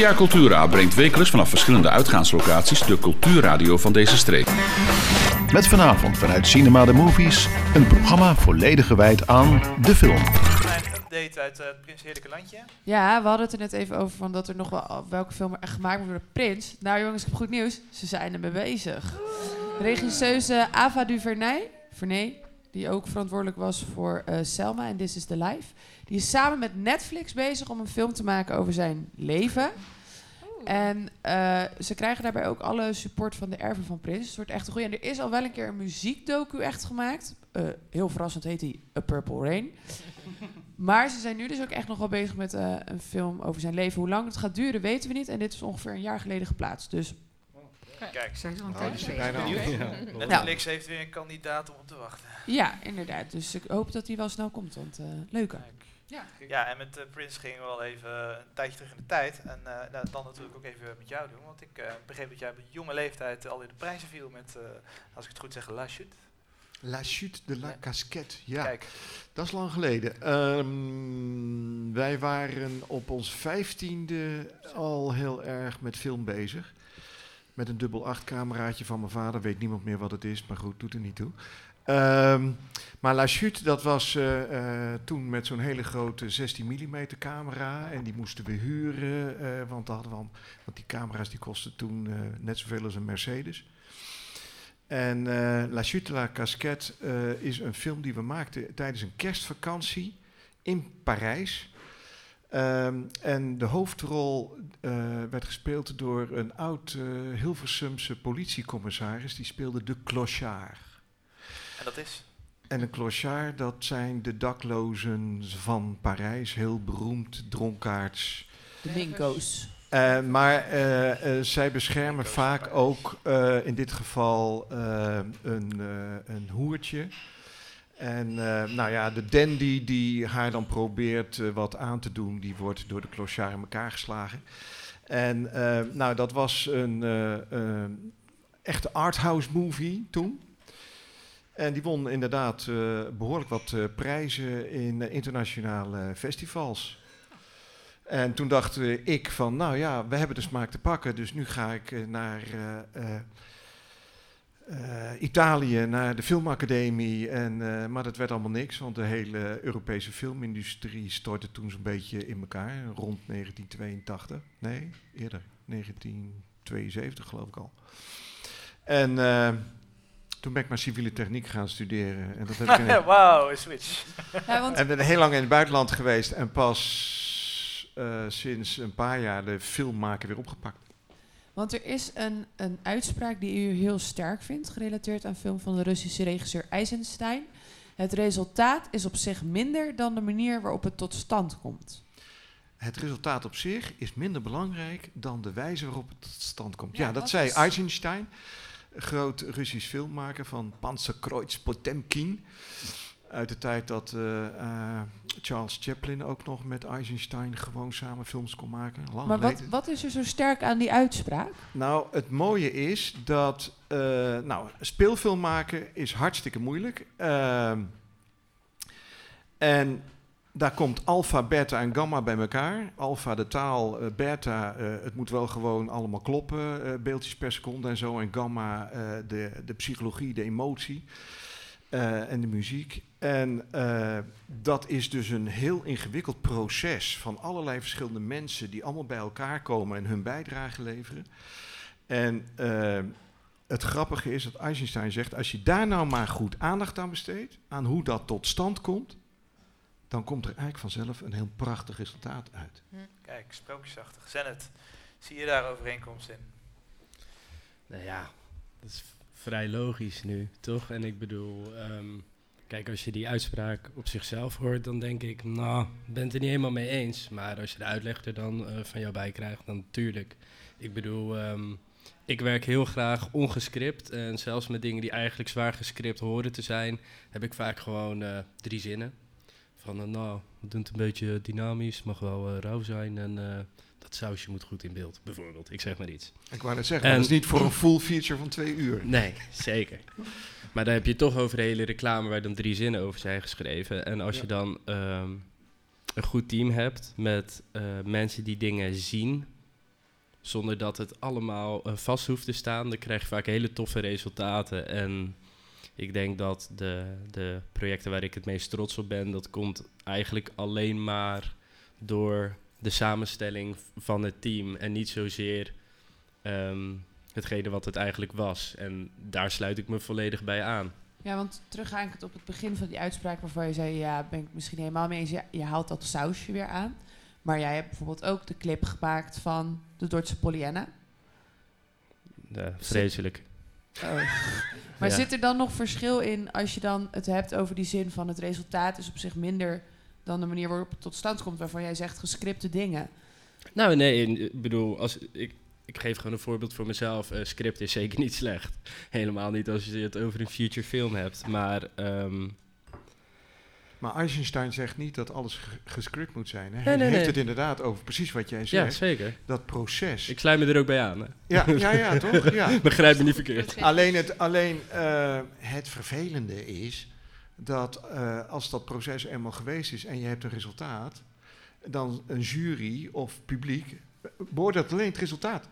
Via Cultura brengt wekelijks vanaf verschillende uitgaanslocaties de cultuurradio van deze streek. Met vanavond vanuit Cinema de Movies een programma volledig gewijd aan de film. Een update uit het Prins Heerlijke Landje. Ja, we hadden het er net even over van dat er nog wel welke film er echt gemaakt wordt door de prins. Nou jongens, ik heb goed nieuws. Ze zijn ermee bezig. Regisseuse Ava DuVernay, Vernay, die ook verantwoordelijk was voor eh, Selma en This is the Life. Die is samen met Netflix bezig om een film te maken over zijn leven. En eh, ze krijgen daarbij ook alle support van de erven van Prins. Het wordt echt een goeie. En er is al wel een keer een muziekdocu echt gemaakt. Eh, heel verrassend heet die A Purple Rain. maar ze zijn nu dus ook echt nog wel bezig met een film over zijn leven. Hoe lang het gaat duren weten we niet. En dit is ongeveer een jaar geleden geplaatst. Dus Kijk, Zijn ze al een Oh, tijdje bezig? Ja. Netflix heeft weer een kandidaat om op te wachten. ja, inderdaad. Dus ik hoop dat die wel snel komt. Want eh leuke. Ja, en met uh, Prins gingen we wel even een tijdje terug in de tijd. En eh, nou, dan natuurlijk ook even met jou doen. Want ik eh, begreep dat jij op jonge leeftijd al in de prijzen viel met, eh, als ik het goed zeg, La Chute. La Chute de la Ja. Casquette. Ja, Kijk, dat is lang geleden. Ehm, wij waren op ons vijftiende al heel erg met film bezig. Met een dubbel acht cameraatje van mijn vader. Weet niemand meer wat het is, maar goed, doet er niet toe. Ehm, maar La Chute, dat was eh, eh, toen met zo'n hele grote 16 mm camera. En die moesten we huren, eh, want, want die camera's die kosten toen net zoveel als een Mercedes. En La Chute la Casquette is een film die we maakten tijdens een kerstvakantie in Parijs. Ehm, en de hoofdrol eh, werd gespeeld door een oud eh, Hilversumse politiecommissaris. Die speelde de clochard. en dat is? En een clochard, dat zijn de daklozen van Parijs. Heel beroemd, dronkaards. De Minko's. Eh, maar zij beschermen vaak ook eh, in dit geval een, eh, een hoertje. En eh, nou ja, de dandy die haar dan probeert eh, wat aan te doen, die wordt door de clochard in elkaar geslagen. En eh, nou, dat was een echte arthouse movie toen. En die won inderdaad eh, behoorlijk wat prijzen in internationale festivals. En toen dacht ik van, nou ja, we hebben de smaak te pakken, dus nu ga ik naar Italië, naar de filmacademie. En, eh, maar dat werd allemaal niks, want de hele Europese filmindustrie stortte toen zo'n beetje in elkaar, rond 1982. Nee, eerder, 1972 geloof ik al. En eh, toen ben ik maar civiele techniek gaan studeren. En dat heb ik Wauw, een switch. Ja, want en ben heel lang in het buitenland geweest en pas eh, sinds een paar jaar de filmmaker weer opgepakt. Want er is een, een uitspraak die u heel sterk vindt, gerelateerd aan film van de Russische regisseur Eisenstein. Het resultaat is op zich minder dan de manier waarop het tot stand komt. Het resultaat op zich is minder belangrijk dan de wijze waarop het tot stand komt. Ja, Ja, dat zei is- Eisenstein, groot Russisch filmmaker van Panzerkreuz Potemkin. Uit de tijd dat eh, eh, Charles Chaplin ook nog met Eisenstein gewoon samen films kon maken. Lang Maar wat, wat is er zo sterk aan die uitspraak? Nou, het mooie is dat eh, nou, speelfilm maken is hartstikke moeilijk. Ehm, en daar komt alfa, beta en gamma bij elkaar. Alfa de taal, beta, het moet wel gewoon allemaal kloppen, beeldjes per seconde en zo. En gamma, de, de psychologie, de emotie eh, en de muziek. En eh, dat is dus een heel ingewikkeld proces van allerlei verschillende mensen die allemaal bij elkaar komen en hun bijdrage leveren. En eh, het grappige is dat Eisenstein zegt, als je daar nou maar goed aandacht aan besteedt, aan hoe dat tot stand komt, dan komt er eigenlijk vanzelf een heel prachtig resultaat uit. Kijk, sprookjesachtig. Zenit, zie je daar overeenkomst in? Nou ja, dat is vrij logisch nu, toch? En ik bedoel, ehm, kijk, als je die uitspraak op zichzelf hoort, dan denk ik, nou, ben het er niet helemaal mee eens. Maar als je de uitleg er dan eh, van jou bij krijgt, dan tuurlijk. Ik bedoel, ehm, ik werk heel graag ongescript. En zelfs met dingen die eigenlijk zwaar gescript horen te zijn, heb ik vaak gewoon eh, drie zinnen. Van, eh, nou, we doen het een beetje dynamisch, mag wel eh, rauw zijn en eh, dat sausje moet goed in beeld, bijvoorbeeld. Ik zeg maar iets. Ik wou net zeggen, En- dat is niet voor een full feature van twee uur. Nee, zeker. Maar dan heb je toch over de hele reclame waar dan drie zinnen over zijn geschreven. En als Ja. je dan ehm, een goed team hebt met eh, mensen die dingen zien zonder dat het allemaal vast hoeft te staan, dan krijg je vaak hele toffe resultaten. En ik denk dat de, de projecten waar ik het meest trots op ben, dat komt eigenlijk alleen maar door de samenstelling van het team en niet zozeer ehm, hetgene wat het eigenlijk was. En daar sluit ik me volledig bij aan. Ja, want teruggaand op het begin van die uitspraak waarvan je zei, ja, ben ik misschien helemaal mee eens. Ja, je haalt dat sausje weer aan. Maar jij hebt bijvoorbeeld ook de clip gemaakt van de Dordtse Pollyanna. De, vreselijk. Oh. Maar Ja. zit er dan nog verschil in als je dan het hebt over die zin van het resultaat is op zich minder dan de manier waarop het tot stand komt, waarvan jij zegt gescripte dingen? Nou, nee, ik bedoel, als, ik, ik geef gewoon een voorbeeld voor mezelf. Eh, script is zeker niet slecht. Helemaal niet als je het over een feature film hebt. Maar ehm, Maar Eisenstein zegt niet dat alles ge- gescript moet zijn. Hè? Hij nee, heeft nee. het inderdaad over precies wat jij ja, zegt. zeker. dat proces. Ik sluit me er ook bij aan. Hè. Ja, ja, ja, toch? Ja. Begrijp me niet verkeerd. Alleen, het, alleen eh, het vervelende is dat eh, als dat proces eenmaal geweest is en je hebt een resultaat, dan een jury of publiek beoordeelt alleen het resultaat.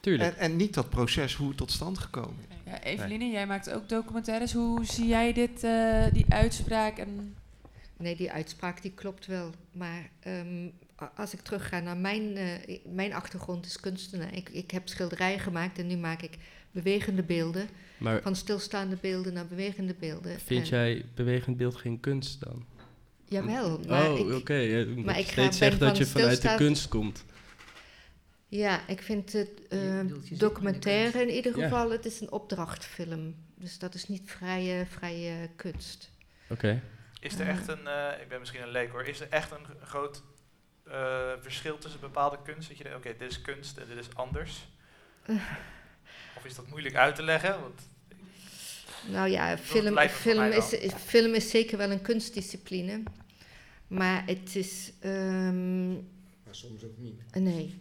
Tuurlijk. En, en niet dat proces hoe het tot stand gekomen is. Ja, Eveline, jij maakt ook documentaires. Hoe zie jij dit, eh, die uitspraak? En Nee, die uitspraak die klopt wel. Maar ehm, als ik terugga naar mijn, eh, mijn achtergrond is kunstenaar. Ik, ik heb schilderijen gemaakt en nu maak ik bewegende beelden. Maar Van stilstaande beelden naar bewegende beelden. vind En- jij bewegend beeld geen kunst dan? Jawel, maar oh, ik, oké. omdat maar ik ga- steeds zegt dat van je vanuit de kunst komt. ja, ik vind het eh, bedoelt, je zit documentaire in ieder Ja. geval, het is een opdrachtfilm. Dus dat is niet vrije, vrije kunst. Oké. Is er echt een, eh, ik ben misschien een leek hoor, is er echt een groot eh, verschil tussen bepaalde kunst? Dat je denkt, oké, dit is kunst en dit is anders? Of is dat moeilijk uit te leggen? Want Nou ja, film, film, is, film is zeker wel een kunstdiscipline. Maar het is. ehm, Maar soms ook niet. nee.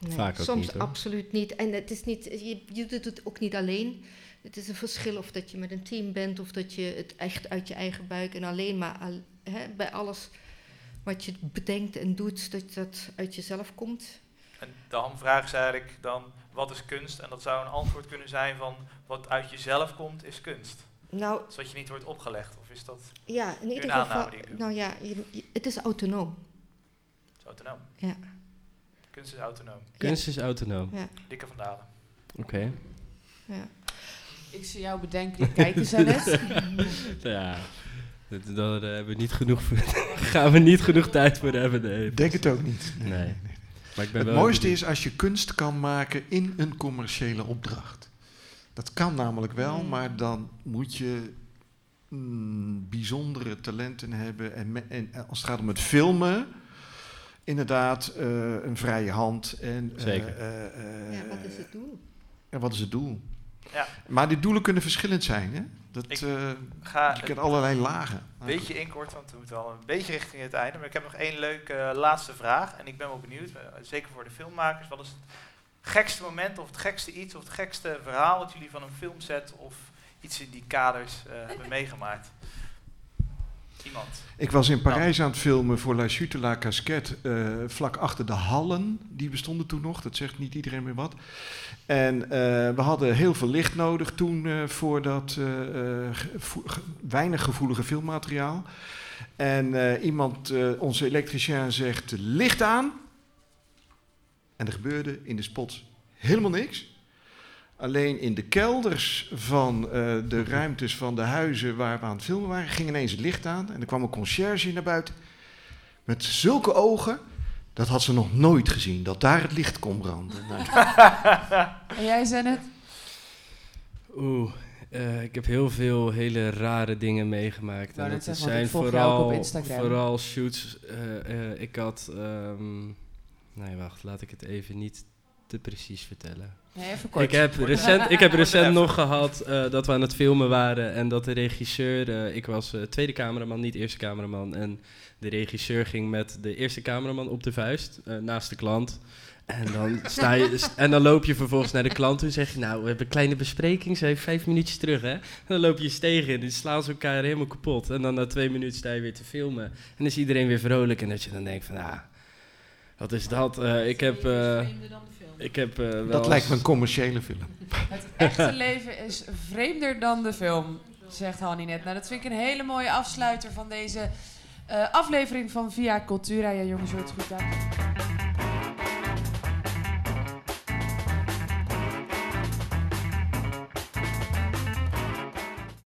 nee. Vaak ook Soms niet, absoluut niet. En het is niet, je, je doet het ook niet alleen. Het is een verschil of dat je met een team bent of dat je het echt uit je eigen buik en alleen maar al, hè, bij alles wat je bedenkt en doet, dat dat uit jezelf komt. En de hamvraag is eigenlijk dan, wat is kunst? En dat zou een antwoord kunnen zijn van, wat uit jezelf komt, is kunst. Nou Zodat je niet wordt opgelegd, of is dat ja, in ieder geval. aanname die ik doe. Nou ja, je- je- het is autonoom. is autonoom? Ja. Kunst is autonoom. Kunst is autonoom. Ja. Dikke van Dalen. Oké. Ja. Ik zie jou bedenken, die kijken ze net. Ja. Daar eh, hebben we niet genoeg voor, gaan we niet genoeg tijd voor hebben. Nee. Ik denk het ook niet. Nee. Maar ik ben Het wel mooiste is als je kunst kan maken in een commerciële opdracht. Dat kan namelijk wel, Mm. maar dan moet je mm, bijzondere talenten hebben. En, me- en als het gaat om het filmen, inderdaad eh, een vrije hand. En, eh, Zeker. eh, eh, ja, wat is het doel? En wat is het doel? Ja. Maar die doelen kunnen verschillend zijn. Hè? Dat, Ik eh, Ga je kent allerlei lagen. een beetje inkort, want we moeten al een beetje richting het einde. Maar ik heb nog één leuke eh, laatste vraag. En ik ben wel benieuwd, eh, zeker voor de filmmakers, wat is het gekste moment of het gekste iets of het gekste verhaal wat jullie van een filmset of iets in die kaders hebben meegemaakt? Iemand. Ik was in Parijs aan het filmen voor La Chute la Casquette, eh, vlak achter de hallen. Die bestonden toen nog, dat zegt niet iedereen meer wat. En eh, we hadden heel veel licht nodig toen eh, voor dat gevo- weinig gevoelige filmmateriaal. En iemand, onze elektricien, zegt licht aan. En er gebeurde in de spots helemaal niks. Alleen in de kelders van eh, de ruimtes van de huizen waar we aan het filmen waren, ging ineens het licht aan. En er kwam een conciërge naar buiten met zulke ogen. Dat had ze nog nooit gezien, dat daar het licht kon branden. Nou, en jij, Zennet? Oeh, eh, ik heb heel veel hele rare dingen meegemaakt. wou En het zeggen, zijn ik volg jou ook op vooral, Instagram. vooral shoots. eh, eh, ik had. ehm, nee, wacht, laat ik het even niet te precies vertellen. Even kort. Ik heb recent, ik heb recent nog gehad eh, dat we aan het filmen waren en dat de regisseur, eh, ik was eh, tweede cameraman, niet eerste cameraman, en de regisseur ging met de eerste cameraman op de vuist eh, naast de klant. En dan, sta je, st- en dan loop je vervolgens naar de klant toe en zeg je, nou, we hebben een kleine bespreking, ze heeft vijf minuutjes terug, hè. En dan loop je eens tegen en die slaan ze elkaar helemaal kapot. En dan na twee minuten sta je weer te filmen en is iedereen weer vrolijk en dat je dan denkt van, ah, Wat is dat? Eh, ik heb... eh, ik heb eh, wel Dat lijkt me een commerciële film. Het echte leven is vreemder dan de film, zegt Hanny net. Nou, dat vind ik een hele mooie afsluiter van deze eh, aflevering van Via Cultura. Ja, jongens, hoort het goed aan.